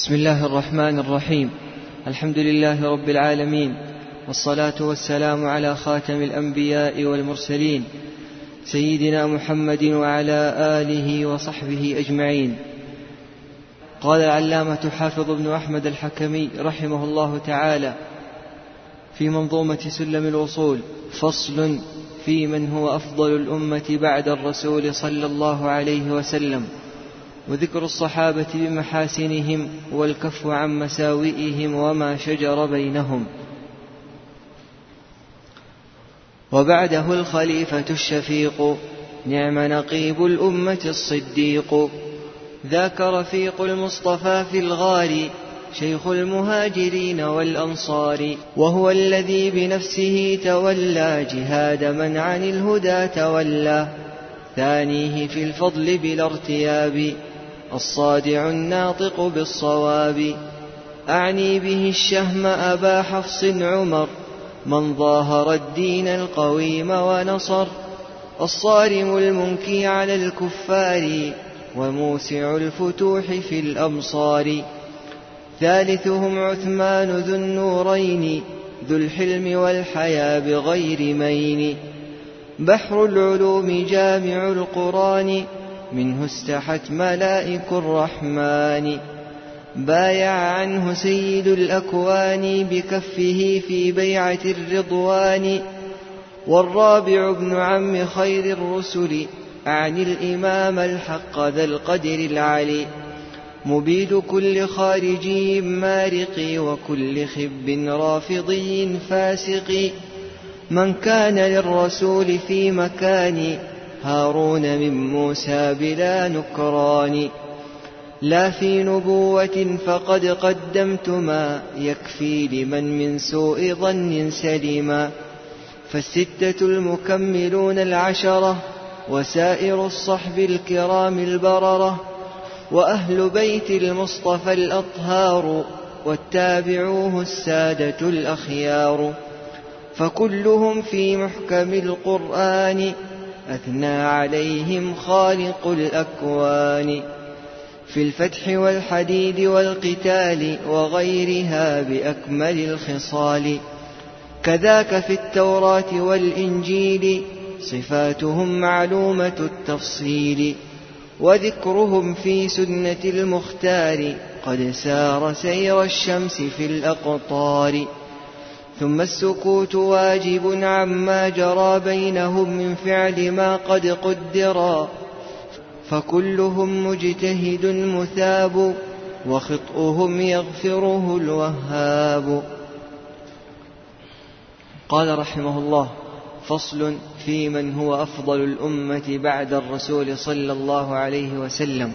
بسم الله الرحمن الرحيم. الحمد لله رب العالمين والصلاة والسلام على خاتم الأنبياء والمرسلين سيدنا محمد وعلى آله وصحبه أجمعين. قال العلامة حافظ بن أحمد الحكمي رحمه الله تعالى في منظومة سلم الوصول فصل في من هو أفضل الأمة بعد الرسول صلى الله عليه وسلم. وذكر الصحابة بمحاسنهم والكف عن مساوئهم وما شجر بينهم. وبعده الخليفة الشفيق نعم نقيب الأمة الصديق. ذاك رفيق المصطفى في الغار شيخ المهاجرين والأنصار. وهو الذي بنفسه تولى جهاد من عن الهدى تولى. ثانية في الفضل بلا ارتياب. الصادع الناطق بالصواب. أعني به الشهم أبا حفص عمر من ظاهر الدين القويم ونصر. الصارم المنكي على الكفار وموسع الفتوح في الأمصار. ثالثهم عثمان ذو النورين ذو الحلم والحيا بغير مين. بحر العلوم جامع القرآن منه استحت ملائك الرحمن. بايع عنه سيد الأكوان بكفه في بيعة الرضوان. والرابع ابن عم خير الرسل أعني الإمام الحق ذا القدر العلي. مبيد كل خارجي مارق وكل خب رافضي فاسق. من كان للرسول في مكان هارون من موسى بلا نكران لا في نبوة فقد قدمت ما يكفي لمن من سوء ظن سلما فالستة المكملون العشرة وسائر الصحب الكرام البررة وأهل بيت المصطفى الأطهار والتابعوه السادة الأخيار فكلهم في محكم القرآن أثنى عليهم خالق الأكوان في الفتح والحديد والقتال وغيرها بأكمل الخصال. كذاك في التوراة والإنجيل صفاتهم معلومة التفصيل وذكرهم في سنة المختار قد سار سير الشمس في الأقطار. ثم السكوت واجب عما جرى بينهم من فعل ما قد قدرا فكلهم مجتهد مثاب وخطئهم يغفره الوهاب. قال رحمه الله فصل في من هو أفضل الأمة بعد الرسول صلى الله عليه وسلم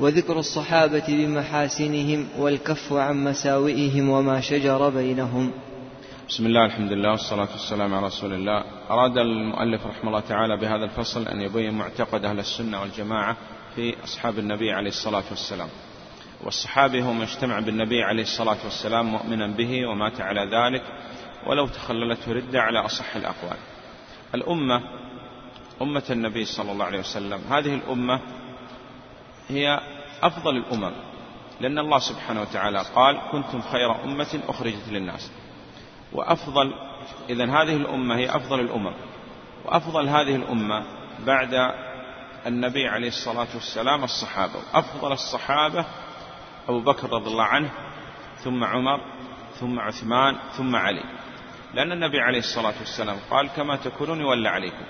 وذكر الصحابة بمحاسنهم والكف عن مساوئهم وما شجر بينهم. بسم الله الحمد لله والصلاة والسلام على رسول الله. أراد المؤلف رحمه الله تعالى بهذا الفصل أن يبين معتقد أهل السنة والجماعة في أصحاب النبي عليه الصلاة والسلام. والصحابي هو من اجتمع بالنبي عليه الصلاة والسلام مؤمنا به ومات على ذلك ولو تخللته ردة على أصح الأقوال. الأمة أمة النبي صلى الله عليه وسلم. هذه الأمة هي أفضل الأمم لأن الله سبحانه وتعالى قال كنتم خير أمة أخرجت للناس. وأفضل إذا هذه الأمة هي أفضل الأمم. وأفضل هذه الأمة بعد النبي عليه الصلاة والسلام الصحابة. أفضل الصحابة أبو بكر رضي الله عنه ثم عمر ثم عثمان ثم علي. لأن النبي عليه الصلاة والسلام قال كما تكونون يولى عليكم.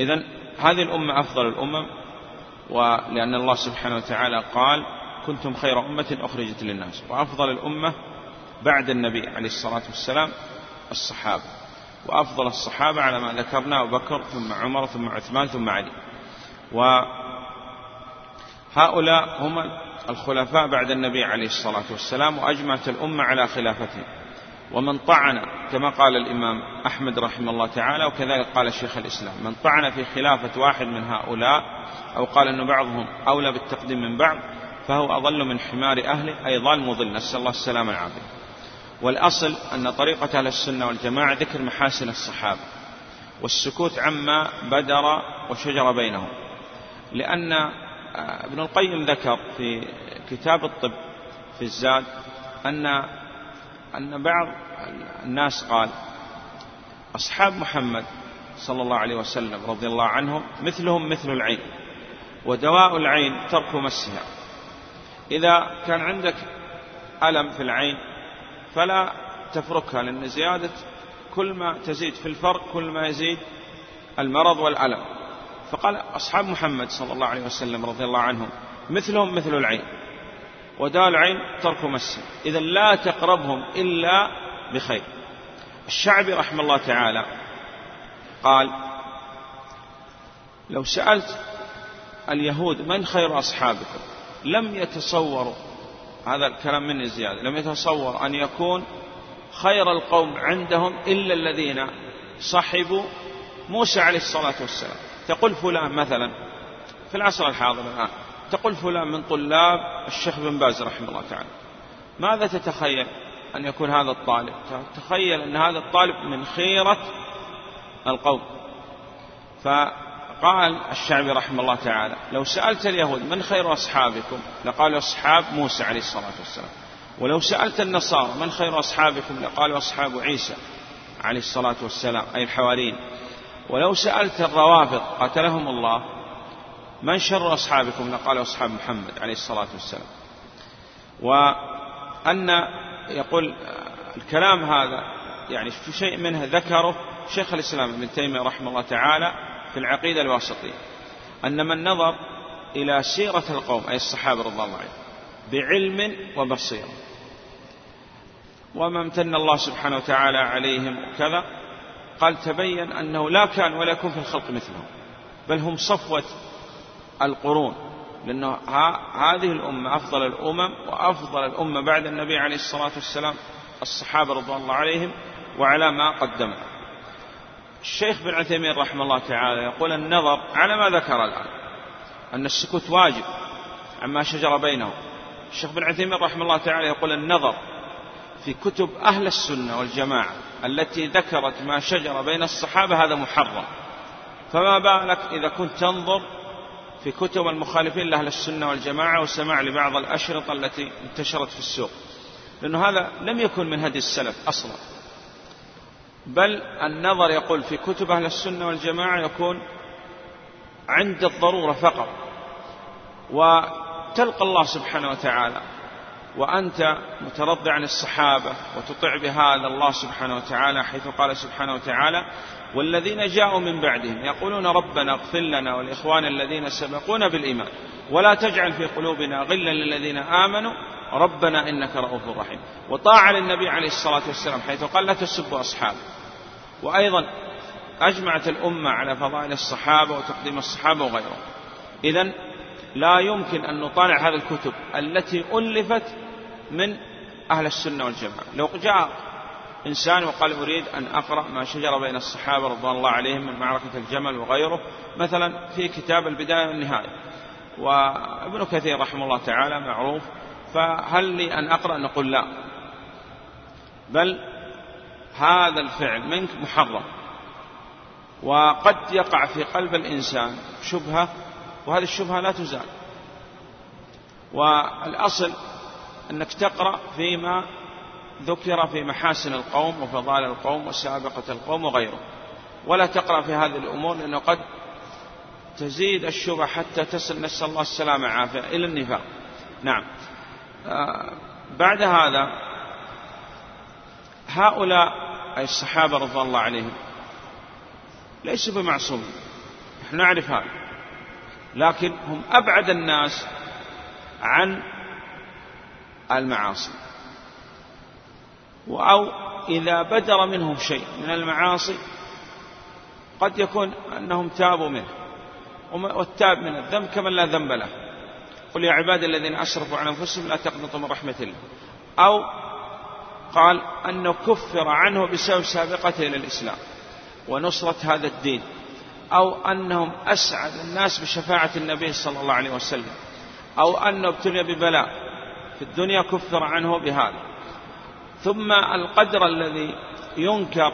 إذا هذه الأمة أفضل الأمم ولأن الله سبحانه وتعالى قال كنتم خير أمة أخرجت للناس. وأفضل الأمة بعد النبي عليه الصلاة والسلام الصحابة. وأفضل الصحابة على ما ذكرنا أبو بكر ثم عمر ثم عثمان ثم علي. وهؤلاء هم الخلفاء بعد النبي عليه الصلاة والسلام وأجمعت الأمة على خلافتهم. ومن طعن كما قال الإمام أحمد رحمه الله تعالى وكذلك قال شيخ الإسلام من طعن في خلافة واحد من هؤلاء أو قال أن بعضهم أولى بالتقديم من بعض فهو أضل من حمار أهله أي ضال مضل. نسأل الله السلامة والعافية. والأصل أن طريقة أهل السنة والجماعة ذكر محاسن الصحابة والسكوت عما بدر وشجر بينهم. لأن ابن القيم ذكر في كتاب الطب في الزاد أن أن بعض الناس قال أصحاب محمد صلى الله عليه وسلم رضي الله عنهم مثلهم مثل العين ودواء العين ترك مسها. إذا كان عندك ألم في العين فلا تفركها لأن زيادة كل ما تزيد في الفرق كل ما يزيد المرض والألم. فقال أصحاب محمد صلى الله عليه وسلم رضي الله عنهم مثلهم مثل العين وداء العين ترك مسه إذا لا تقربهم إلا بخير. الشعبي رحمه الله تعالى قال لو سألت اليهود من خير أصحابكم لم يتصوروا هذا الكلام مني زيادة. لم يتصور أن يكون خير القوم عندهم إلا الذين صحبوا موسى عليه الصلاة والسلام. تقول فلان مثلا في العصر الحاضر الآن تقول فلان من طلاب الشيخ بن باز رحمه الله تعالى. ماذا تتخيل أن يكون هذا الطالب؟ تخيل أن هذا الطالب من خيرة القوم. فقال الشعبي رحمه الله تعالى لو سألت اليهود من خير أصحابكم؟ لقالوا أصحاب موسى عليه الصلاة والسلام. ولو سألت النصارى من خير أصحابكم؟ لقالوا أصحاب عيسى عليه الصلاة والسلام أي الحواريين. ولو سألت الروافض قتلهم الله من شر أصحابكم؟ لقالوا أصحاب محمد عليه الصلاة والسلام. وأن يقول الكلام هذا يعني في شيء منه ذكره شيخ الإسلام ابن تيمية رحمه الله تعالى في العقيدة الواسطية أن من نظر إلى سيرة القوم أي الصحابة رضي الله عنهم بعلم وبصيرة. وما امتن الله سبحانه وتعالى عليهم كذا قال تبين أنه لا كان ولا يكون في الخلق مثلهم بل هم صفوة القرون لأنه هذه الأمة أفضل الأمم وأفضل الأمة بعد النبي عليه الصلاة والسلام الصحابة رضوان الله عليهم وعلى ما قدموا. الشيخ بن عثيمين رحمه الله تعالى يقول النظر على ما ذكر الآن أن السكوت واجب عما شجر بينهم. الشيخ بن عثيمين رحمه الله تعالى يقول النظر في كتب أهل السنة والجماعة التي ذكرت ما شجر بين الصحابة هذا محرم. فما بالك إذا كنت تنظر في كتب المخالفين لأهل السنة والجماعة وسماع لبعض الأشرطة التي انتشرت في السوق؟ لأنه هذا لم يكن من هدي السلف أصلا. بل النظر يقول في كتب أهل السنة والجماعة يكون عند الضرورة فقط. وتلقى الله سبحانه وتعالى. وأنت مترضع عن الصحابة وتطع بهذا الله سبحانه وتعالى حيث قال سبحانه وتعالى والذين جاءوا من بعدهم يقولون ربنا اغفر لنا والإخوان الذين سبقونا بالإيمان ولا تجعل في قلوبنا غلا للذين آمنوا ربنا إنك رؤوف رحيم. وطاعة للنبي عليه الصلاة والسلام حيث قال لا تسبوا أصحابه. وأيضا أجمعت الأمة على فضائل الصحابة وتقديم الصحابة وغيرهم. إذا لا يمكن أن نطالع هذه الكتب التي ألفت من أهل السنة والجماعة. لو جاء إنسان وقال أريد أن أقرأ ما شجر بين الصحابة رضوان الله عليهم من معركة الجمل وغيره مثلا في كتاب البداية والنهاية. وابن كثير رحمه الله تعالى معروف فهل لي أن أقرأ؟ نقول لا. بل هذا الفعل منك محرم. وقد يقع في قلب الإنسان شبهة وهذه الشبهة لا تزال. والأصل أنك تقرأ فيما ذكر في محاسن القوم وفضائل القوم وسابقة القوم وغيره. ولا تقرأ في هذه الأمور لأنه قد تزيد الشبهة حتى تصل نسأل الله السلامة عافية إلى النفاق. نعم. بعد هذا هؤلاء أي الصحابة رضي الله عليهم ليسوا بمعصومين نحن نعرف هذا. لكن هم أبعد الناس عن المعاصي. أو إذا بدر منهم شيء من المعاصي قد يكون أنهم تابوا منه. والتاب من الذنب كمن لا ذنب له. قل يا عبادي الذين أسرفوا على أنفسهم لا تقنطوا من رحمة الله. أو قال أنه كفر عنه بسبب سابقته إلى الإسلام ونصرة هذا الدين. أو أنهم أسعد الناس بشفاعة النبي صلى الله عليه وسلم. أو أنه ابتلي ببلاء. في الدنيا كفر عنه بهذا. ثم القدر الذي ينكر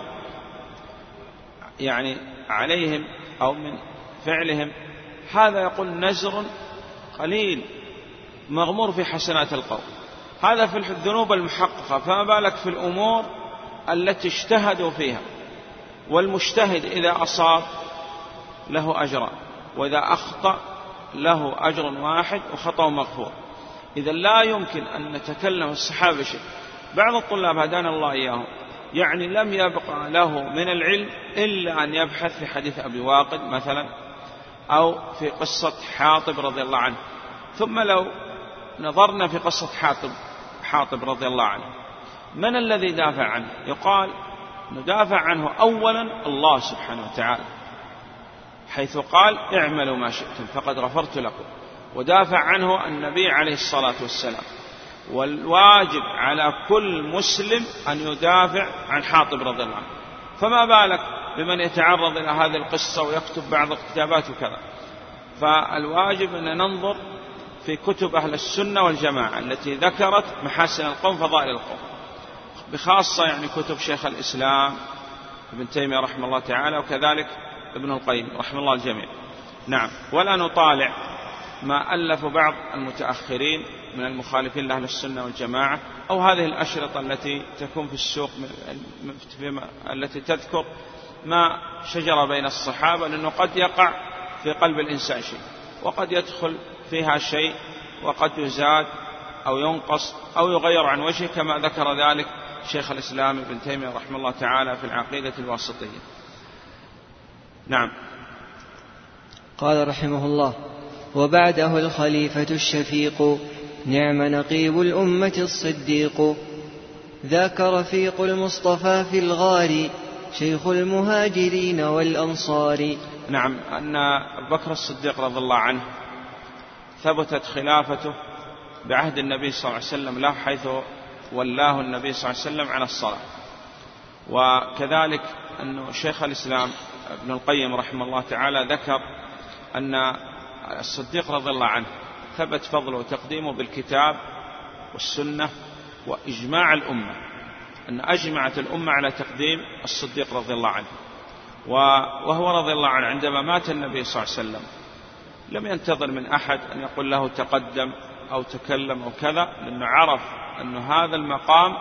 يعني عليهم أو من فعلهم. هذا يقول نزر قليل مغمور في حسنات القوم هذا في الذنوب المحققة فما بالك في الأمور التي اجتهدوا فيها؟ والمجتهد إذا أصاب له أجران وإذا أخطأ له أجر واحد وخطأ مغفور. إذا لا يمكن أن نتكلم الصحابة شيء بعض الطلاب هدانا الله إياهم. يعني لم يبقى له من العلم إلا أن يبحث في حديث أبي واقد مثلا. أو في قصة حاطب رضي الله عنه. ثم لو نظرنا في قصة حاطب حاطب رضي الله عنه من الذي دافع عنه؟ يقال ندافع عنه أولا الله سبحانه وتعالى حيث قال اعملوا ما شئتم فقد غفرت لكم. ودافع عنه النبي عليه الصلاة والسلام. والواجب على كل مسلم أن يدافع عن حاطب رضي الله عنه. فما بالك؟ بمن يتعرض إلى هذه القصة ويكتب بعض الكتابات وكذا. فالواجب أن ننظر في كتب أهل السنة والجماعة التي ذكرت محاسن القوم فضائل القوم. بخاصة يعني كتب شيخ الإسلام ابن تيمية رحمه الله تعالى وكذلك ابن القيم رحمه الله الجميع. نعم ولا نطالع ما ألف بعض المتأخرين من المخالفين لأهل السنة والجماعة أو هذه الأشرطة التي تكون في السوق التي تذكر ما شجر بين الصحابة لأنه قد يقع في قلب الإنسان شيء وقد يدخل فيها شيء وقد يزاد أو ينقص أو يغير عن وجهه كما ذكر ذلك شيخ الإسلام ابن تيمية رحمه الله تعالى في العقيدة الواسطية. نعم. قال رحمه الله وبعده الخليفة الشفيق نعم نقيب الأمة الصديق. ذاك رفيق المصطفى في الغار شيخ المهاجرين والأنصار. نعم أن بكر الصديق رضي الله عنه ثبتت خلافته بعهد النبي صلى الله عليه وسلم له حيث ولاه النبي صلى الله عليه وسلم على الصلاة. وكذلك أن شيخ الإسلام ابن القيم رحمه الله تعالى ذكر أن الصديق رضي الله عنه ثبت فضله وتقديمه بالكتاب والسنة وإجماع الأمة. أن أجمعت الأمة على تقديم الصديق رضي الله عنه. وهو رضي الله عنه عندما مات النبي صلى الله عليه وسلم لم ينتظر من أحد أن يقول له تقدم أو تكلم أو كذا لأنه عرف أن هذا المقام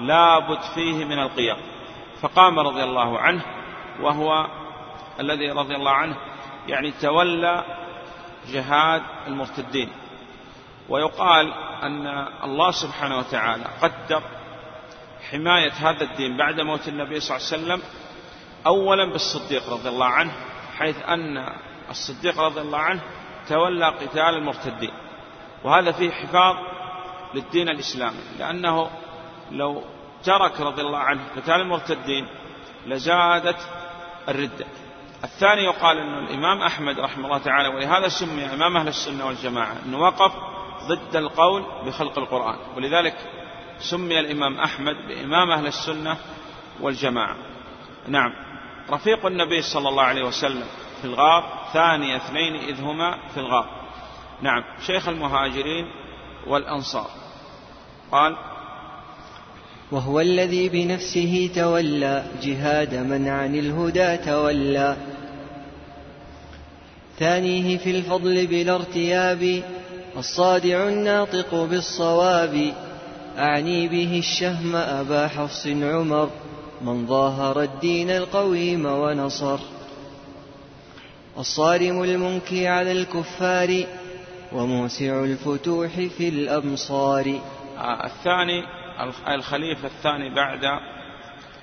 لابد فيه من القيام. فقام رضي الله عنه وهو الذي رضي الله عنه يعني تولى جهاد المرتدين. ويقال أن الله سبحانه وتعالى قدر حماية هذا الدين بعد موت النبي صلى الله عليه وسلم أولا بالصديق رضي الله عنه حيث أن الصديق رضي الله عنه تولى قتال المرتدين. وهذا فيه حفاظ للدين الإسلامي لأنه لو ترك رضي الله عنه قتال المرتدين لزادت الردة. الثاني يقال أن الإمام أحمد رحمه الله تعالى ولهذا سمي إمام أهل السنة والجماعة أنه وقف ضد القول بخلق القرآن. ولذلك سمي الإمام أحمد بإمام أهل السنة والجماعة. نعم. رفيق النبي صلى الله عليه وسلم في الغار ثاني اثنين إذ هما في الغار. نعم. شيخ المهاجرين والأنصار. قال وهو الذي بنفسه تولى جهاد من عن الهدى تولى. ثانية في الفضل بلا ارتياب الصادع الناطق بالصواب. أعني به الشهم أبا حفص عمر من ظاهر الدين القويم ونصر. الصارم المنكي على الكفار وموسع الفتوح في الأمصار آه، الثاني الخليفة الثاني بعد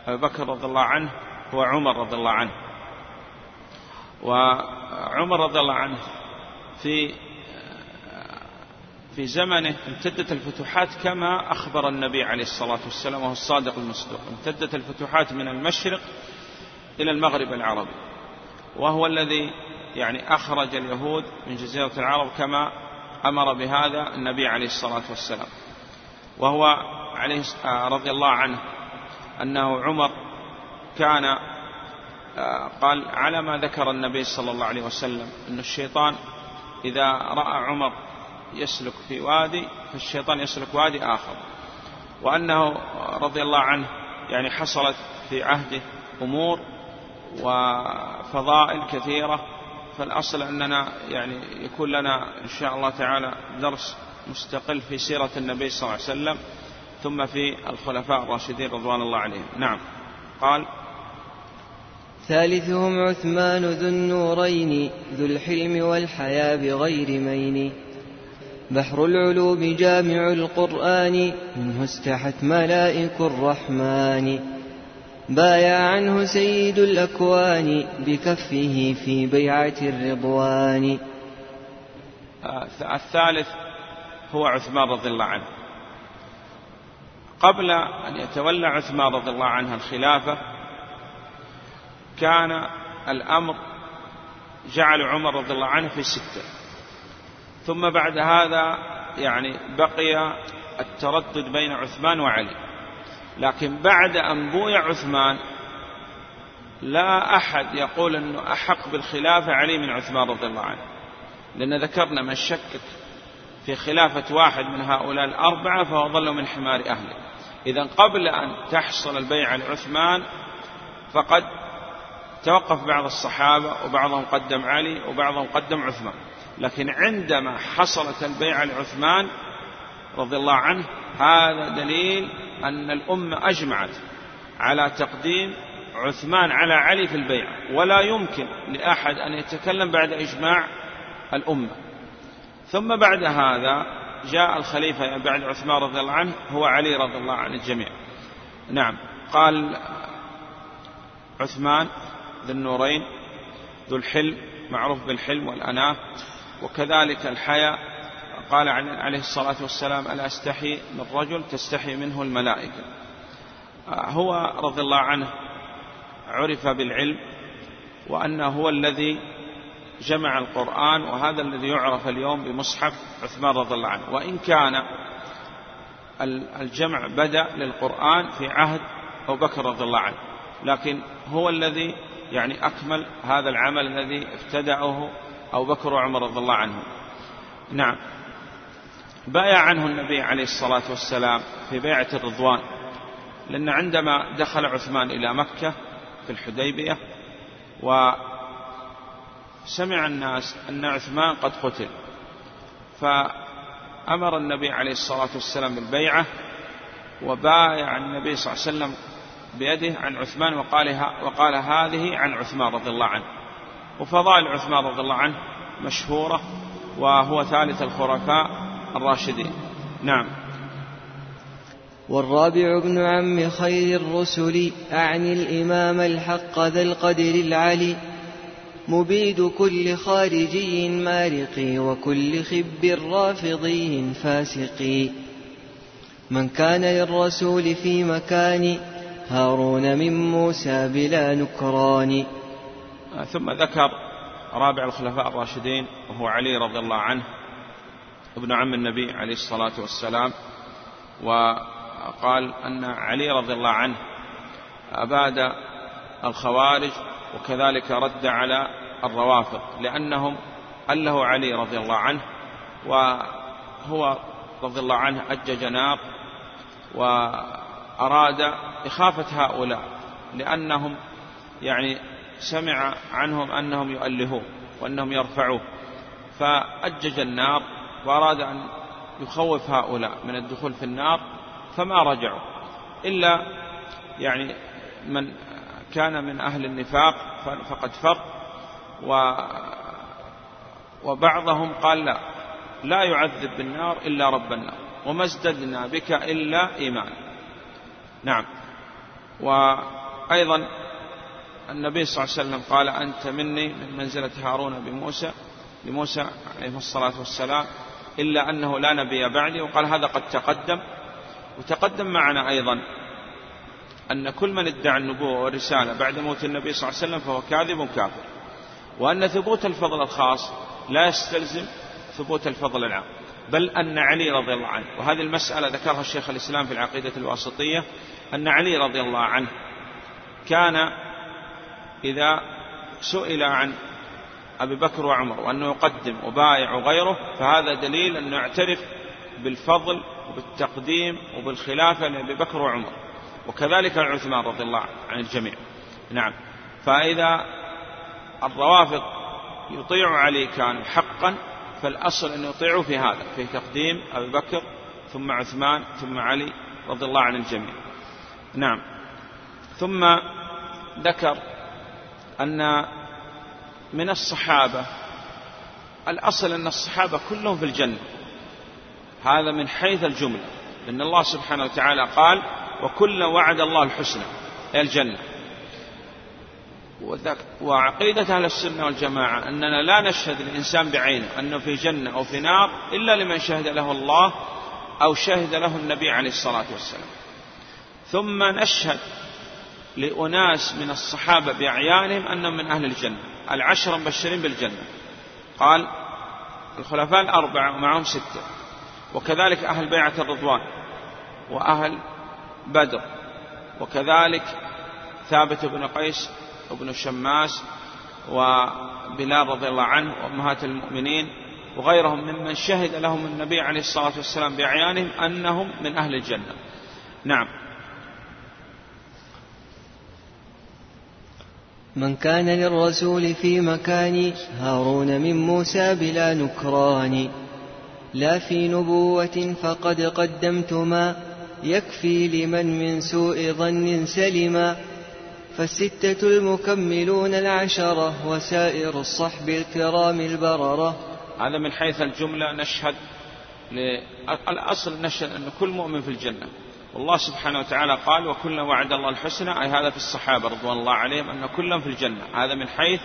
أبي بكر رضي الله عنه هو عمر رضي الله عنه. وعمر رضي الله عنه في في زمنه امتدت الفتوحات كما أخبر النبي عليه الصلاة والسلام وهو الصادق المصدوق. امتدت الفتوحات من المشرق إلى المغرب العربي. وهو الذي يعني أخرج اليهود من جزيرة العرب كما أمر بهذا النبي عليه الصلاة والسلام. وهو عليه آه، رضي الله عنه أنه عمر كان آه، قال على ما ذكر النبي صلى الله عليه وسلم أن الشيطان إذا رأى عمر يسلك في وادي فالشيطان يسلك وادي آخر. وأنه رضي الله عنه يعني حصلت في عهده أمور وفضائل كثيرة فالأصل أننا يعني يكون لنا إن شاء الله تعالى درس مستقل في سيرة النبي صلى الله عليه وسلم ثم في الخلفاء الراشدين رضوان الله عليهم. نعم. قال ثالثهم عثمان ذو النورين ذو الحلم والحياة بغير مين. بحر العلوم جامع القرآن منه استحت ملائك الرحمن. بايع عنه سيد الأكوان بكفه في بيعة الرضوان. الثالث هو عثمان رضي الله عنه. قبل أن يتولى عثمان رضي الله عنه الخلافة كان الأمر جعل عمر رضي الله عنه في ستة ثم بعد هذا يعني بقي التردد بين عثمان وعلي. لكن بعد أن بويع عثمان لا أحد يقول أنه أحق بالخلافة علي من عثمان رضي الله عنه. لأن ذكرنا من شكك في خلافة واحد من هؤلاء الأربعة فهو ظل من حمار أهله. إذا قبل أن تحصل البيعة لعثمان فقد توقف بعض الصحابة وبعضهم قدم علي وبعضهم قدم عثمان. لكن عندما حصلت البيعة لعثمان رضي الله عنه هذا دليل أن الأمة أجمعت على تقديم عثمان على علي في البيعة ولا يمكن لأحد أن يتكلم بعد إجماع الأمة. ثم بعد هذا جاء الخليفة بعد عثمان رضي الله عنه هو علي رضي الله عن الجميع. نعم. قال عثمان ذو النورين ذو الحلم معروف بالحلم والأناة. وكذلك الحياء قال عليه الصلاة والسلام ألا أستحي من رجل تستحي منه الملائكة؟ هو رضي الله عنه عرف بالعلم وأنه هو الذي جمع القرآن وهذا الذي يعرف اليوم بمصحف عثمان رضي الله عنه. وإن كان الجمع بدأ للقرآن في عهد أبو بكر رضي الله عنه. لكن هو الذي يعني أكمل هذا العمل الذي ابتدعه أبو بكر وعمر رضي الله عنهم. نعم. بايع عنه النبي عليه الصلاة والسلام في بيعة الرضوان لأن عندما دخل عثمان إلى مكة في الحديبية وسمع الناس أن عثمان قد قتل فأمر النبي عليه الصلاة والسلام بالبيعة وبايع النبي صلى الله عليه وسلم بيده عن عثمان وقال, وقال هذه عن عثمان رضي الله عنه. وفضائل عثمان رضي الله عنه مشهورة وهو ثالث الخلفاء الراشدين. نعم. والرابع ابن عم خير الرسل أعني الإمام الحق ذا القدر العلي. مبيد كل خارجي مارقي وكل خب رافضي فاسقي من كان للرسول في مكان هارون من موسى بلا نكران. ثم ذكر رابع الخلفاء الراشدين وهو علي رضي الله عنه ابن عم النبي عليه الصلاة والسلام وقال أن علي رضي الله عنه أباد الخوارج وكذلك رد على الروافض لأنهم أله علي رضي الله عنه وهو رضي الله عنه أجج نار وأراد إخافة هؤلاء لأنهم يعني سمع عنهم أنهم يؤلهون وأنهم يرفعوه فأجج النار وأراد أن يخوف هؤلاء من الدخول في النار فما رجعوا. إلا يعني من كان من أهل النفاق فقد فر و وبعضهم قال لا لا يعذب بالنار إلا رب النار وما ازددنا بك إلا إيمان نعم. وأيضا النبي صلى الله عليه وسلم قال أنت مني من منزلة هارون بموسى لموسى عليه الصلاة والسلام إلا أنه لا نبي بعدي. وقال هذا قد تقدم. وتقدم معنا أيضا أن كل من ادعى النبوة والرسالة بعد موت النبي صلى الله عليه وسلم فهو كاذب كافر وأن ثبوت الفضل الخاص لا يستلزم ثبوت الفضل العام بل أن علي رضي الله عنه وهذه المسألة ذكرها الشيخ الإسلام في العقيدة الواسطية أن علي رضي الله عنه كان إذا سئل عن أبي بكر وعمر وأنه يقدم وبايع وغيره فهذا دليل أنه يعترف بالفضل وبالتقديم وبالخلافة لأبي بكر وعمر. وكذلك عثمان رضي الله عن الجميع. نعم. فإذا الروافض يطيع علي كانوا حقا فالأصل أن يطيعوا في هذا في تقديم أبي بكر ثم عثمان ثم علي رضي الله عن الجميع. نعم. ثم ذكر أن من الصحابة الأصل أن الصحابة كلهم في الجنة. هذا من حيث الجملة. لأن الله سبحانه وتعالى قال وكلا وعد الله الحسنى الجنة. وعقيدة أهل السنة والجماعة أننا لا نشهد الإنسان بعينه أنه في جنة أو في نار إلا لمن شهد له الله أو شهد له النبي عليه الصلاة والسلام. ثم نشهد لأناس من الصحابة بأعيانهم أنهم من أهل الجنة. العشر مبشرين بالجنة. قال الخلفاء الأربعة ومعهم ستة. وكذلك أهل بيعة الرضوان وأهل بدر. وكذلك ثابت بن قيس وابن شماس وبلال رضي الله عنه وأمهات المؤمنين وغيرهم ممن شهد لهم النبي عليه الصلاة والسلام بأعيانهم أنهم من أهل الجنة. نعم. من كان للرسول في مكان هارون من موسى بلا نكران. لا في نبوة فقد قدمت ما يكفي لمن من سوء ظن سلما. فالستة المكملون العشرة وسائر الصحب الكرام البررة. هذا من حيث الجملة نشهد الأصل نشهد أن كل مؤمن في الجنة. والله سبحانه وتعالى قال وكلا وعد الله الحسنى. أي هذا في الصحابة رضوان الله عليهم أن كلهم في الجنة. هذا من حيث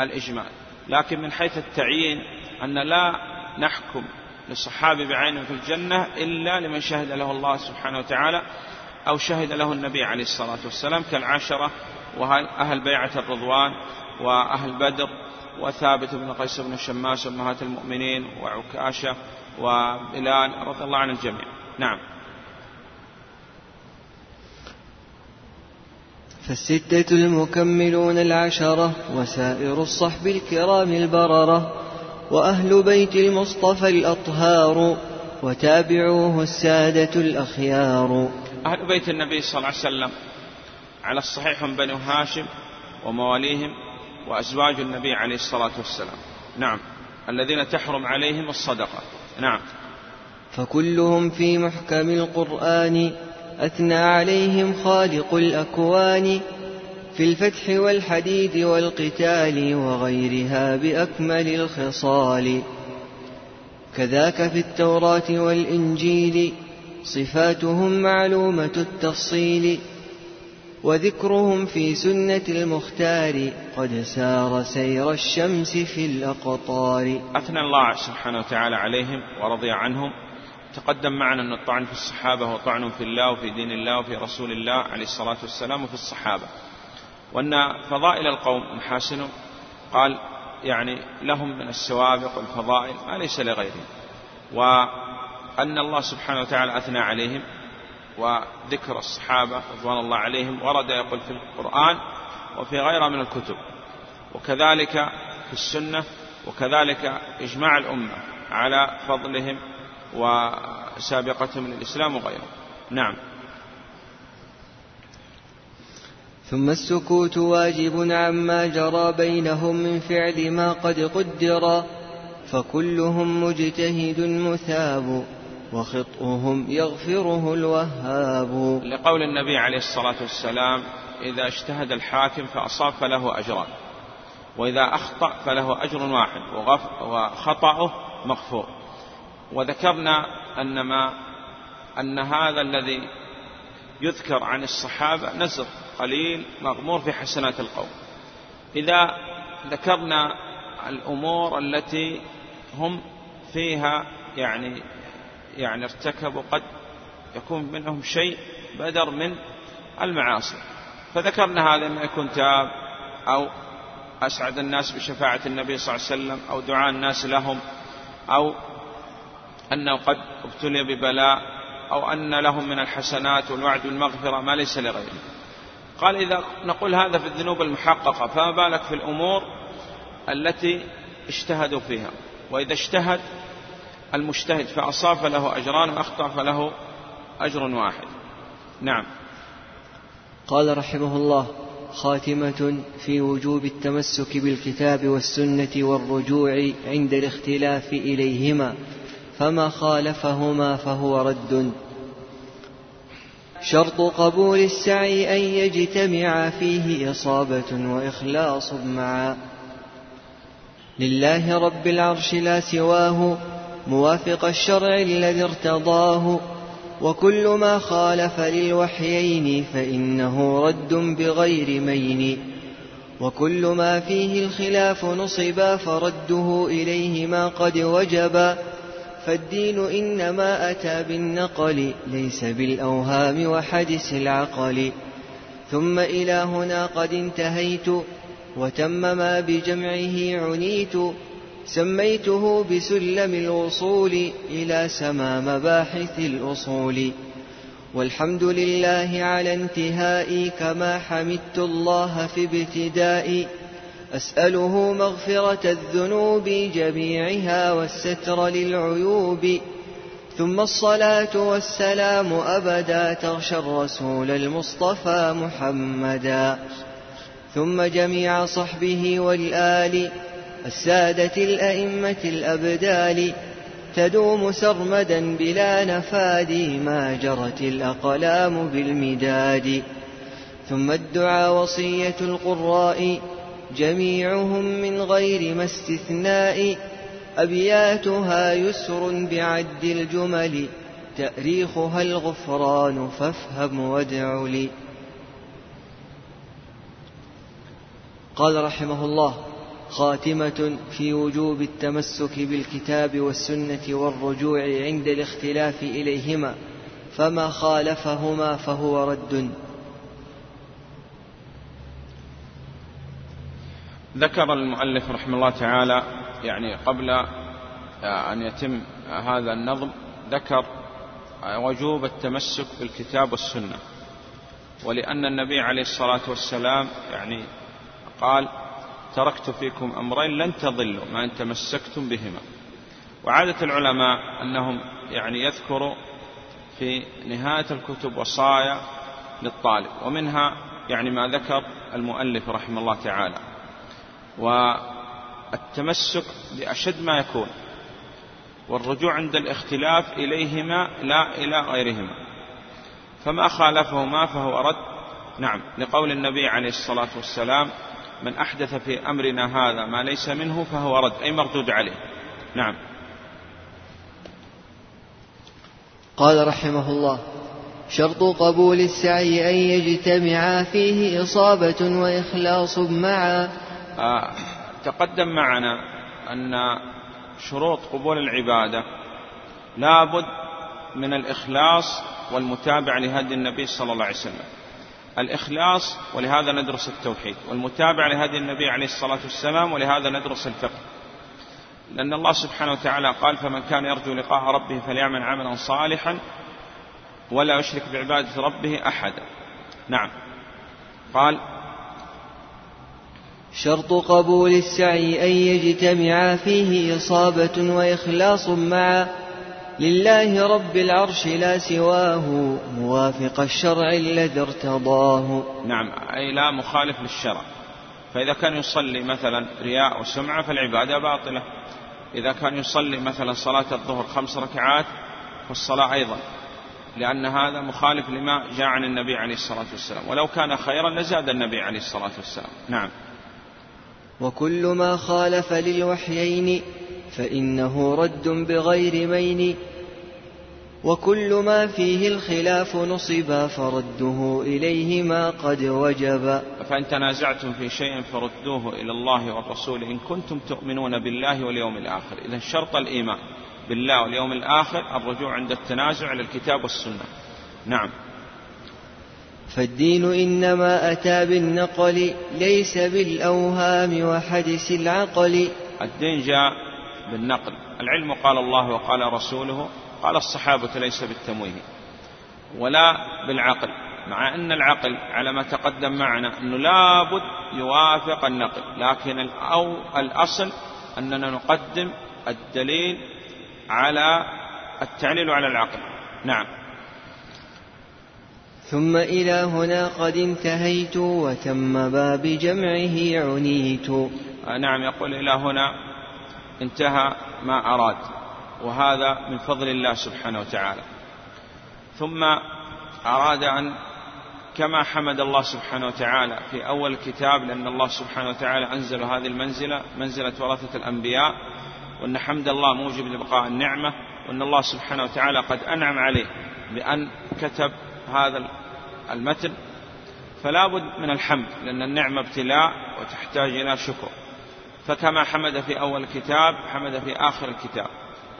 الإجمال. لكن من حيث التعيين أن لا نحكم للصحابي بعينه في الجنة إلا لمن شهد له الله سبحانه وتعالى أو شهد له النبي عليه الصلاة والسلام كالعشرة وأهل بيعة الرضوان وأهل بدر وثابت بن قيس بن الشماس أمهات المؤمنين وعكاشة وبلال رضي الله عن الجميع نعم. فالستة المكملون العشرة وسائر الصحب الكرام البررة وأهل بيت المصطفى الأطهار وتابعوه السادة الأخيار. أهل بيت النبي صلى الله عليه وسلم على الصحيح هم بنو هاشم ومواليهم وأزواج النبي عليه الصلاة والسلام. نعم. الذين تحرم عليهم الصدقة. نعم. فكلهم في محكم القرآن أثنى عليهم خالق الأكوان في الفتح والحديد والقتال وغيرها بأكمل الخصال. كذاك في التوراة والإنجيل صفاتهم معلومة التفصيل وذكرهم في سنة المختار قد سار سير الشمس في الأقطار. أثنى الله سبحانه وتعالى عليهم ورضي عنهم. تقدم معنا أن الطعن في الصحابة هو طعن في الله وفي دين الله وفي رسول الله عليه الصلاة والسلام وفي الصحابة. وأن فضائل القوم محاسن قال يعني لهم من السوابق والفضائل ما ليس لغيرهم. وأن الله سبحانه وتعالى أثنى عليهم وذكر الصحابة رضوان الله عليهم ورد يقول في القرآن وفي غيرها من الكتب. وكذلك في السنة وكذلك إجماع الأمة على فضلهم وسابقتهم للإسلام وغيره. نعم. ثم السكوت واجب عما جرى بينهم من فعل ما قد قدر فكلهم مجتهد مثاب وخطئهم يغفره الوهاب. لقول النبي عليه الصلاة والسلام إذا اجتهد الحاكم فأصاب فله أجران وإذا أخطأ فله أجر واحد وخطأه مغفور. وذكرنا أن ما أن هذا الذي يذكر عن الصحابة نزر قليل مغمور في حسنات القوم إذا ذكرنا الأمور التي هم فيها يعني يعني ارتكبوا قد يكون منهم شيء بدر من المعاصي. فذكرنا هذا إما يكون تاب أو أسعد الناس بشفاعة النبي صلى الله عليه وسلم أو دعاء الناس لهم أو أنه قد ابتلي ببلاء أو أن لهم من الحسنات والوعد بالمغفرة ما ليس لغيره. قال إذا نقول هذا في الذنوب المحققة فما بالك في الأمور التي اجتهدوا فيها؟ وإذا اجتهد المجتهد فأصاب فله أجران وأخطأ فله أجر واحد. نعم. قال رحمه الله خاتمة في وجوب التمسك بالكتاب والسنة والرجوع عند الاختلاف إليهما. فما خالفهما فهو رد. شرط قبول السعي أن يجتمع فيه إصابة وإخلاص معا لله رب العرش لا سواه موافق الشرع الذي ارتضاه. وكل ما خالف للوحيين فإنه رد بغير مين. وكل ما فيه الخلاف نصبا فرده إليهما قد وجبا. فالدين إنما أتى بالنقل ليس بالأوهام وحدث العقل. ثم إلى هنا قد انتهيت وتم ما بجمعه عنيت. سميته بسلم الوصول إلى سما مباحث الأصول. والحمد لله على انتهائي كما حمدت الله في ابتدائي. أسأله مغفرة الذنوب جميعها والستر للعيوب ثم الصلاة والسلام أبدا تغشى الرسول المصطفى محمدا. ثم جميع صحبه والآل السادة الأئمة الأبدال تدوم سرمدا بلا نفاد ما جرت الأقلام بالمداد. ثم الدعاء وصية القراء جميعهم من غير ما استثناء أبياتها يسر بعد الجمل تأريخها الغفران فافهم وادع لي. قال رحمه الله خاتمة في وجوب التمسك بالكتاب والسنة والرجوع عند الاختلاف إليهما فما خالفهما فهو رد. ذكر المؤلف رحمه الله تعالى يعني قبل أن يتم هذا النظم ذكر وجوب التمسك بالكتاب والسنة. ولأن النبي عليه الصلاة والسلام يعني قال تركت فيكم أمرين لن تضلوا ما إن تمسكتم بهما وعادة العلماء أنهم يعني يذكروا في نهاية الكتب وصايا للطالب ومنها يعني ما ذكر المؤلف رحمه الله تعالى. والتمسك بأشد ما يكون والرجوع عند الاختلاف إليهما لا إلى غيرهما. فما خالفهما فهو رد. نعم لقول النبي عليه الصلاة والسلام من أحدث في أمرنا هذا ما ليس منه فهو رد أي مردود عليه. نعم. قال رحمه الله شرط قبول السعي أن يجتمع فيه إصابة وإخلاص معا تقدم معنا أن شروط قبول العبادة لابد من الإخلاص والمتابعة لهدي النبي صلى الله عليه وسلم. الإخلاص ولهذا ندرس التوحيد والمتابعة لهدي النبي عليه الصلاة والسلام ولهذا ندرس الفقه. لأن الله سبحانه وتعالى قال فمن كان يرجو لقاء ربه فليعمل عملا صالحا ولا يشرك بعبادة ربه أحدا. نعم. قال شرط قبول السعي أن يجتمع فيه إصابة وإخلاص مع لله رب العرش لا سواه موافق الشرع الذي ارتضاه. نعم أي لا مخالف للشرع. فإذا كان يصلي مثلا رياء وسمعة فالعبادة باطلة. إذا كان يصلي مثلا صلاة الظهر خمس ركعات فالصلاة أيضا لأن هذا مخالف لما جاء عن النبي عليه الصلاة والسلام. ولو كان خيرا لزاد النبي عليه الصلاة والسلام. نعم. وكل ما خالف للوحيين فإنه رد بغير مين. وكل ما فيه الخلاف نصب فرده إليهما قد وجب. فإن تنازعتم في شيء فردوه إلى الله والرسول إن كنتم تؤمنون بالله واليوم الآخر. إذا شرط الإيمان بالله واليوم الآخر الرجوع عند التنازع إلى الكتاب والسنة. نعم. فالدين إنما أتى بالنقل ليس بالأوهام وحدث العقل. الدين جاء بالنقل. العلم قال الله وقال رسوله قال الصحابة ليس بالتمويه ولا بالعقل مع أن العقل على ما تقدم معنا أنه لابد يوافق النقل لكن أو الأصل أننا نقدم الدليل على التعليل على العقل. نعم. ثم إلى هنا قد انتهيت وتم باب جمعه عنيت. آه، نعم يقول إلى هنا انتهى ما أراد وهذا من فضل الله سبحانه وتعالى. ثم أراد أن كما حمد الله سبحانه وتعالى في أول الكتاب لأن الله سبحانه وتعالى أنزل هذه المنزلة منزلة ورثة الأنبياء وأن حمد الله موجب لبقاء النعمة وأن الله سبحانه وتعالى قد أنعم عليه بأن كتب هذا المتن فلا بد من الحمد لأن النعمة ابتلاء وتحتاج إلى شكر. فكما حمد في أول الكتاب حمد في آخر الكتاب.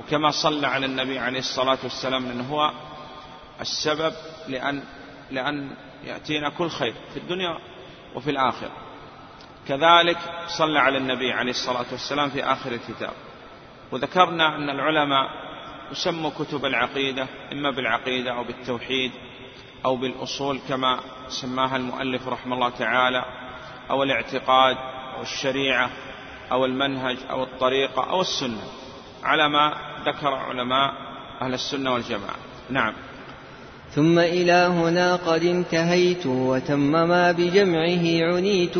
وكما صلى على النبي عليه الصلاة والسلام لأنه هو السبب لأن لأن يأتينا كل خير في الدنيا وفي الآخرة. كذلك صلى على النبي عليه الصلاة والسلام في آخر الكتاب. وذكرنا أن العلماء يسموا كتب العقيدة إما بالعقيدة أو بالتوحيد أو بالأصول كما سماها المؤلف رحمه الله تعالى أو الاعتقاد أو الشريعة أو المنهج أو الطريقة أو السنة على ما ذكر علماء أهل السنة والجماعة. نعم. ثم إلى هنا قد انتهيت وتم ما بجمعه عنيت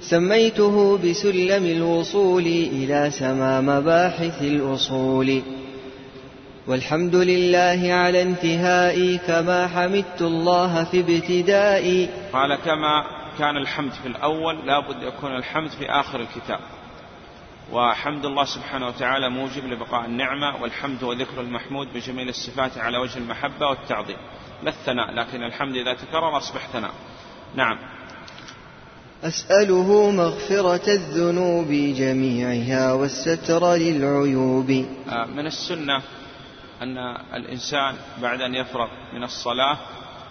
سميته بسلم الوصول إلى سما مباحث الأصول. والحمد لله على انتهائي كما حمدت الله في ابتدائي. قال كما كان الحمد في الأول لا بد يكون الحمد في آخر الكتاب. وحمد الله سبحانه وتعالى موجب لبقاء النعمة والحمد هو ذكر المحمود بجميل الصفات على وجه المحبة والتعظيم. لا الثناء لكن الحمد إذا تكرر أصبح ثناء. نعم. أسأله مغفرة الذنوب جميعها والستر للعيوب. آه، من السنة أن الإنسان بعد أن يفرغ من الصلاة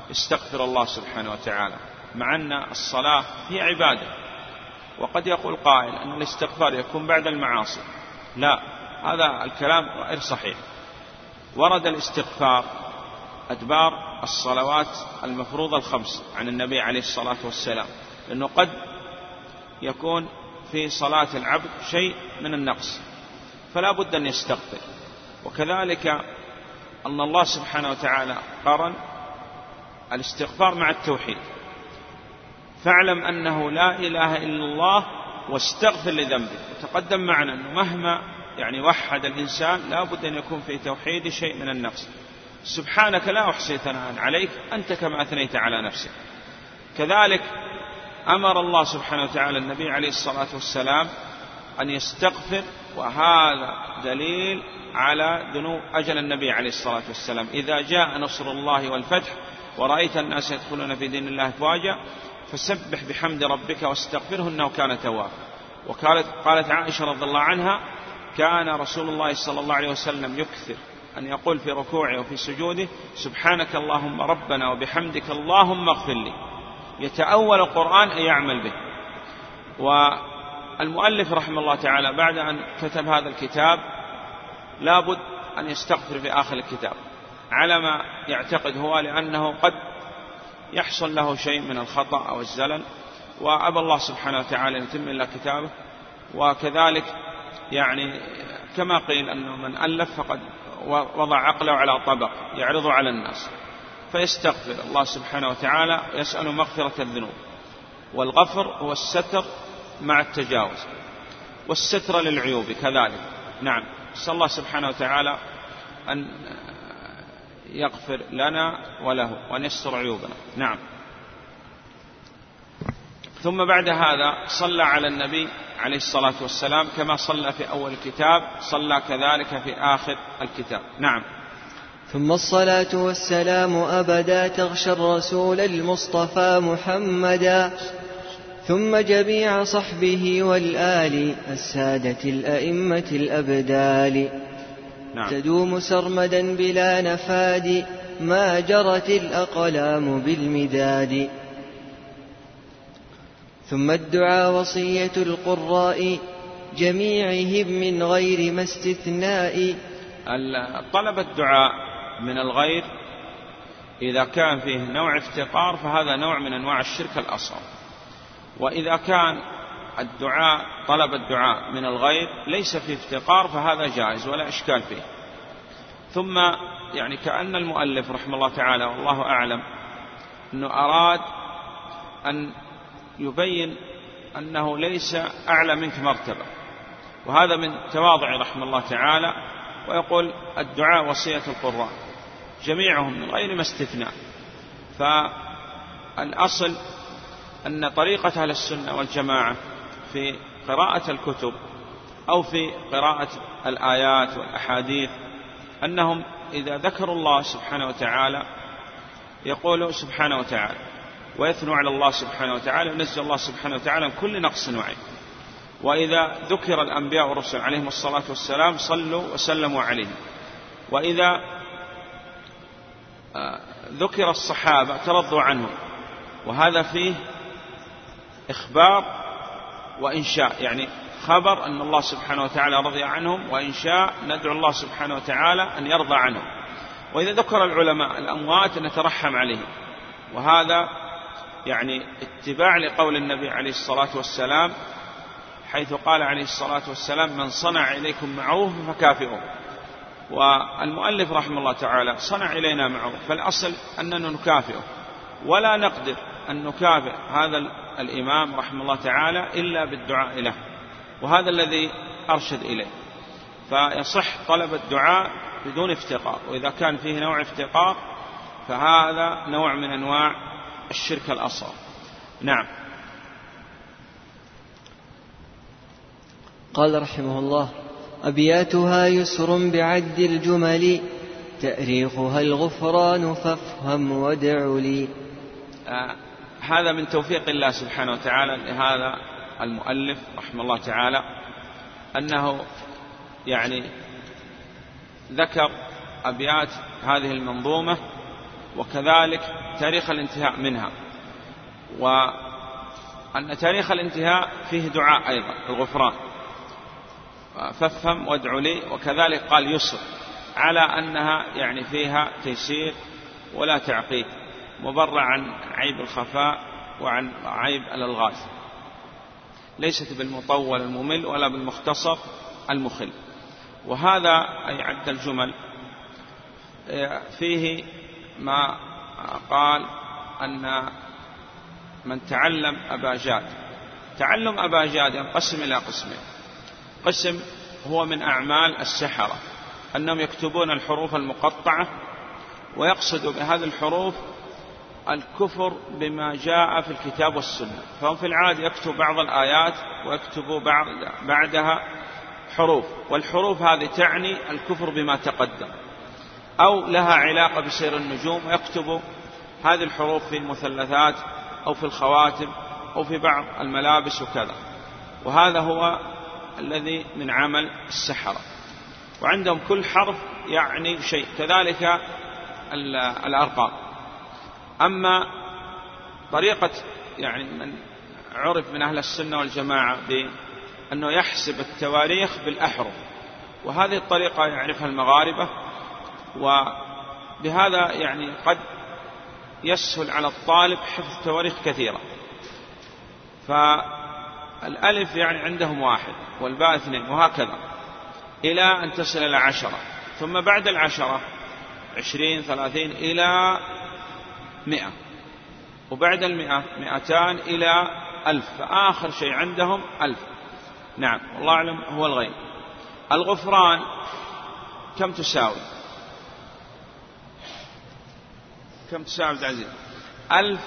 يستغفر الله سبحانه وتعالى مع أن الصلاة هي عبادة. وقد يقول قائل أن الاستغفار يكون بعد المعاصي. لا هذا الكلام غير صحيح. ورد الاستغفار أدبار الصلوات المفروضة الخمس عن النبي عليه الصلاة والسلام لأنه قد يكون في صلاة العبد شيء من النقص فلا بد أن يستغفر. وكذلك أن الله سبحانه وتعالى قرن الاستغفار مع التوحيد. فاعلم أنه لا إله إلا الله واستغفر لذنبك وتقدم معنا أنه مهما يعني وحد الإنسان لا بد أن يكون في توحيد شيء من النقص. سبحانك لا أحصي ثناء عليك أنت كما أثنيت على نفسك. كذلك أمر الله سبحانه وتعالى النبي عليه الصلاة والسلام أن يستغفر وهذا دليل على ذنوب أجل النبي عليه الصلاة والسلام. إذا جاء نصر الله والفتح ورأيت الناس يدخلون في دين الله أفواجا فسبح بحمد ربك واستغفره إنه كان توابا. وقالت قالت عائشة رضي الله عنها كان رسول الله صلى الله عليه وسلم يكثر أن يقول في ركوعه وفي سجوده سبحانك اللهم ربنا وبحمدك اللهم اغفر لي. يتأول القرآن أن يعمل به. والمؤلف رحمه الله تعالى بعد أن كتب هذا الكتاب لابد أن يستغفر في آخر الكتاب على ما يعتقد هو لأنه قد يحصل له شيء من الخطأ أو الزلل وأبى الله سبحانه وتعالى أن يتم إلا كتابه وكذلك يعني كما قيل أنه من ألف فقد وضع عقله على طبق يعرض على الناس فيستغفر. الله سبحانه وتعالى ويسأل مغفرة الذنوب والغفر هو الستر مع التجاوز. والستر للعيوب كذلك. نعم. نسأل الله سبحانه وتعالى أن يغفر لنا وله وأن يستر عيوبنا. نعم. ثم بعد هذا صلى على النبي عليه الصلاة والسلام كما صلى في أول الكتاب صلى كذلك في آخر الكتاب. نعم. ثم الصلاة والسلام أبدا تغشى الرسول المصطفى محمدا. ثم جميع صحبه والآل السادة الأئمة الأبدال. نعم. تدوم سرمدا بلا نفاد ما جرت الأقلام بالمداد. ثم الدعاء وصية القراء جميعهم من غير ما استثناء. طلب الدعاء من الغير إذا كان فيه نوع افتقار فهذا نوع من أنواع الشرك الأصغر. وإذا كان الدعاء طلب الدعاء من الغير ليس في افتقار فهذا جائز ولا إشكال فيه. ثم يعني كأن المؤلف رحمه الله تعالى والله أعلم أنه أراد أن يبين أنه ليس أعلى منك مرتبة. وهذا من تواضع رحمه الله تعالى ويقول الدعاء وصية القراء جميعهم من غير ما استثناء فالأصل أن طريقة أهل السنة والجماعة في قراءة الكتب أو في قراءة الآيات والأحاديث أنهم إذا ذكروا الله سبحانه وتعالى يقول سبحانه وتعالى ويثنو على الله سبحانه وتعالى وينزل الله سبحانه وتعالى من كل نقص وعيب. وإذا ذكر الأنبياء والرسل عليهم الصلاة والسلام صلوا وسلموا عليهم وإذا آه، ذكر الصحابة ترضوا عنهم. وهذا فيه إخبار وإنشاء. يعني خبر أن الله سبحانه وتعالى رضي عنهم وإنشاء ندعو الله سبحانه وتعالى أن يرضى عنهم. وإذا ذكر العلماء الأموات نترحم عليهم. وهذا يعني اتباع لقول النبي عليه الصلاة والسلام حيث قال عليه الصلاة والسلام من صنع إليكم معروف فكافئوه. والمؤلف رحمه الله تعالى صنع إلينا معروف فالأصل أننا نكافئه ولا نقدر أن نكافئ هذا الإمام رحمه الله تعالى إلا بالدعاء له وهذا الذي أرشد إليه. فيصح طلب الدعاء بدون افتقار وإذا كان فيه نوع افتقار فهذا نوع من أنواع الشرك الأصغر. نعم. قال رحمه الله أبياتها يسر بعد الجمل تأريخها الغفران فافهم وادع لي. آه هذا من توفيق الله سبحانه وتعالى لهذا المؤلف رحمه الله تعالى أنه يعني ذكر أبيات هذه المنظومة وكذلك تاريخ الانتهاء منها وأن تاريخ الانتهاء فيه دعاء أيضا الغفران. فافهم وادع لي وكذلك قال يسر على أنها يعني فيها تيسير ولا تعقيد. مبرع عن عيب الخفاء وعن عيب الألغاز. ليست بالمطول الممل ولا بالمختصر المخل. وهذا أي عد الجمل. فيه ما قال أن من تعلم أبا جاد. تعلم أبا جاد ينقسم إلى قسمين. قسم هو من أعمال السحرة. أنهم يكتبون الحروف المقطعة ويقصد بهذه الحروف الكفر بما جاء في الكتاب والسنة. فهم في العادة يكتب بعض الآيات ويكتب بعض بعدها حروف. والحروف هذه تعني الكفر بما تقدم. أو لها علاقة بسير النجوم ويكتب هذه الحروف في المثلثات أو في الخواتم أو في بعض الملابس وكذا. وهذا هو الذي من عمل السحرة. وعندهم كل حرف يعني شيء. كذلك الأرقام. أما طريقة يعني من عرف من أهل السنة والجماعة بأنه يحسب التواريخ بالأحرف وهذه الطريقة يعرفها المغاربة وبهذا يعني قد يسهل على الطالب حفظ تواريخ كثيرة فالألف يعني عندهم واحد والباء اثنين وهكذا إلى أن تصل إلى عشرة ثم بعد العشرة عشرين ثلاثين إلى مئة. وبعد المئة مئتان إلى ألف. فآخر شيء عندهم ألف. نعم والله أعلم هو الغيب. الغفران كم تساوي؟ كم تساوي عبد العزيز ألف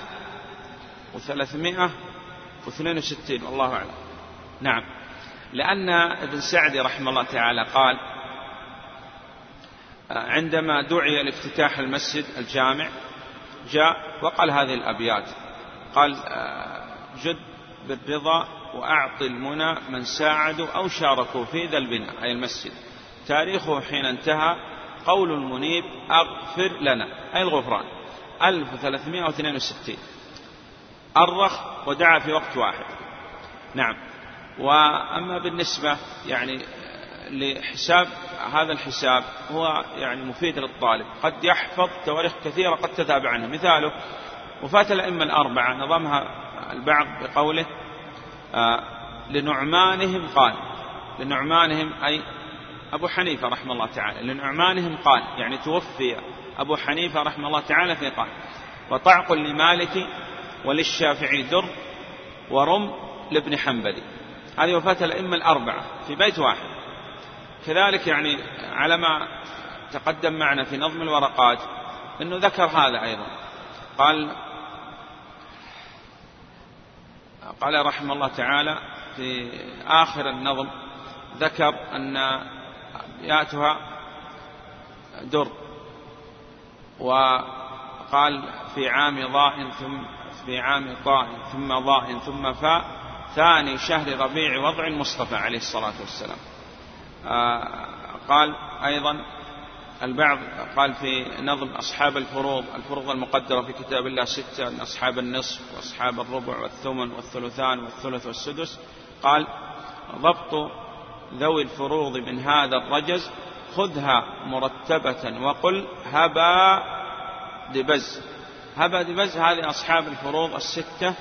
وثلاثمائة واثنين وستين والله أعلم. نعم. لأن ابن سعدي رحمه الله تعالى قال عندما دعي لافتتاح المسجد الجامع جاء وقال هذه الأبيات. قال جد بالرضا وأعط المنى من ساعدوا أو شاركوا في ذا البناء أي المسجد. تاريخه حين انتهى قول المنيب أغفر لنا أي الغفران. 1362 أرخ ودعا في وقت واحد. نعم. وأما بالنسبة يعني لحساب هذا الحساب هو يعني مفيد للطالب. قد يحفظ تواريخ كثيرة قد تتابع عنها مثاله وفاة الأئمة الأربعة نظمها البعض بقوله آه لنعمانهم قال لنعمانهم أي أبو حنيفة رحمه الله تعالى لنعمانهم قال يعني توفي أبو حنيفة رحمه الله تعالى في قال وطعق لمالك وللشافعي در ورم لابن حنبل هذه وفاة الأئمة الأربعة في بيت واحد. كذلك يعني على ما تقدم معنا في نظم الورقات أنه ذكر هذا أيضا. قال قال رحمه الله تعالى في آخر النظم ذكر أن أبياتها در. وقال في عام ضاء ثم في عام طاء ثم ضاء ثم فاء ثاني شهر ربيع وضع المصطفى عليه الصلاة والسلام. قال أيضا البعض قال في نظم أصحاب الفروض الفروض المقدرة في كتاب الله ستة أن أصحاب النصف وأصحاب الربع والثمن والثلثان والثلث والسدس. قال ضبط ذوي الفروض من هذا الرجز خذها مرتبة وقل هبا دبز. هبا دبز هذه أصحاب الفروض الستة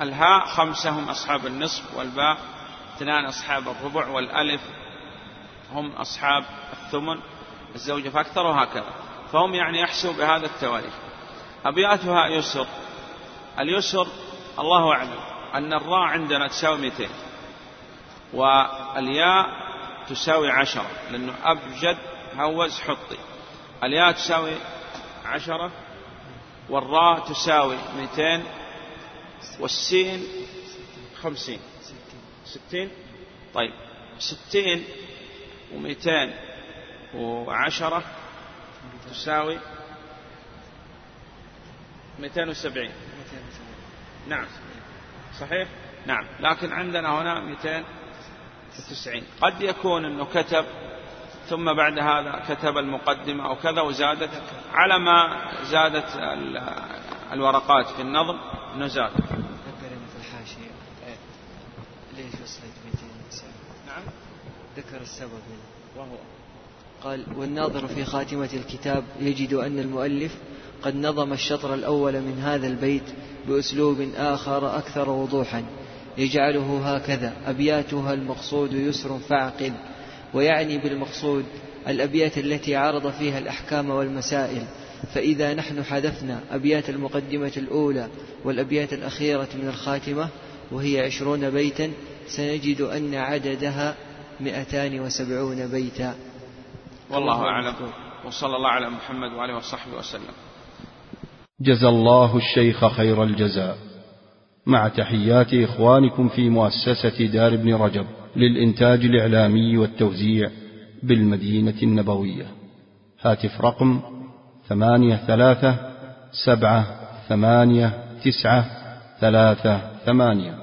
الهاء خمسة هم أصحاب النصف والباء اثنان أصحاب الربع والألف هم أصحاب الثمن الزوجة فأكثر وهكذا. فهم يعني يحسوا بهذا التواريخ. أبياتها يسر. اليسر الله أعلم أن الراء عندنا تساوي 200 والياء تساوي عشرة لأنه أبجد هوز حطي. الياء تساوي عشرة والراء تساوي 200 والسين خمسين. ستين؟ طيب. ستين ومئتين وعشرة تساوي مئتين وسبعين. نعم. صحيح؟ نعم. لكن عندنا هنا مئتين وتسعين. قد يكون أنه كتب ثم بعد هذا كتب المقدمة أو كذا وزادت على ما زادت الورقات في النظم أنه ذكر في الحاشية ليش وصلت 200 نعم ذكر السبب وهو قال والناظر في خاتمة الكتاب يجد أن المؤلف قد نظم الشطر الأول من هذا البيت بأسلوب آخر أكثر وضوحا يجعله هكذا أبياتها المقصود يسر فاعقل ويعني بالمقصود الأبيات التي عرض فيها الأحكام والمسائل فإذا نحن حذفنا أبيات المقدمة الأولى والأبيات الأخيرة من الخاتمة وهي عشرون بيتا سنجد أن عددها مئتان وسبعون بيتا. والله أعلم. وصلى الله على محمد وعليه وصحبه وسلم. جزى الله الشيخ خير الجزاء. مع تحيات إخوانكم في مؤسسة دار ابن رجب للإنتاج الإعلامي والتوزيع بالمدينة النبوية. هاتف رقم ثمانية ثلاثة سبعة ثمانية تسعة ثلاثة ثمانية.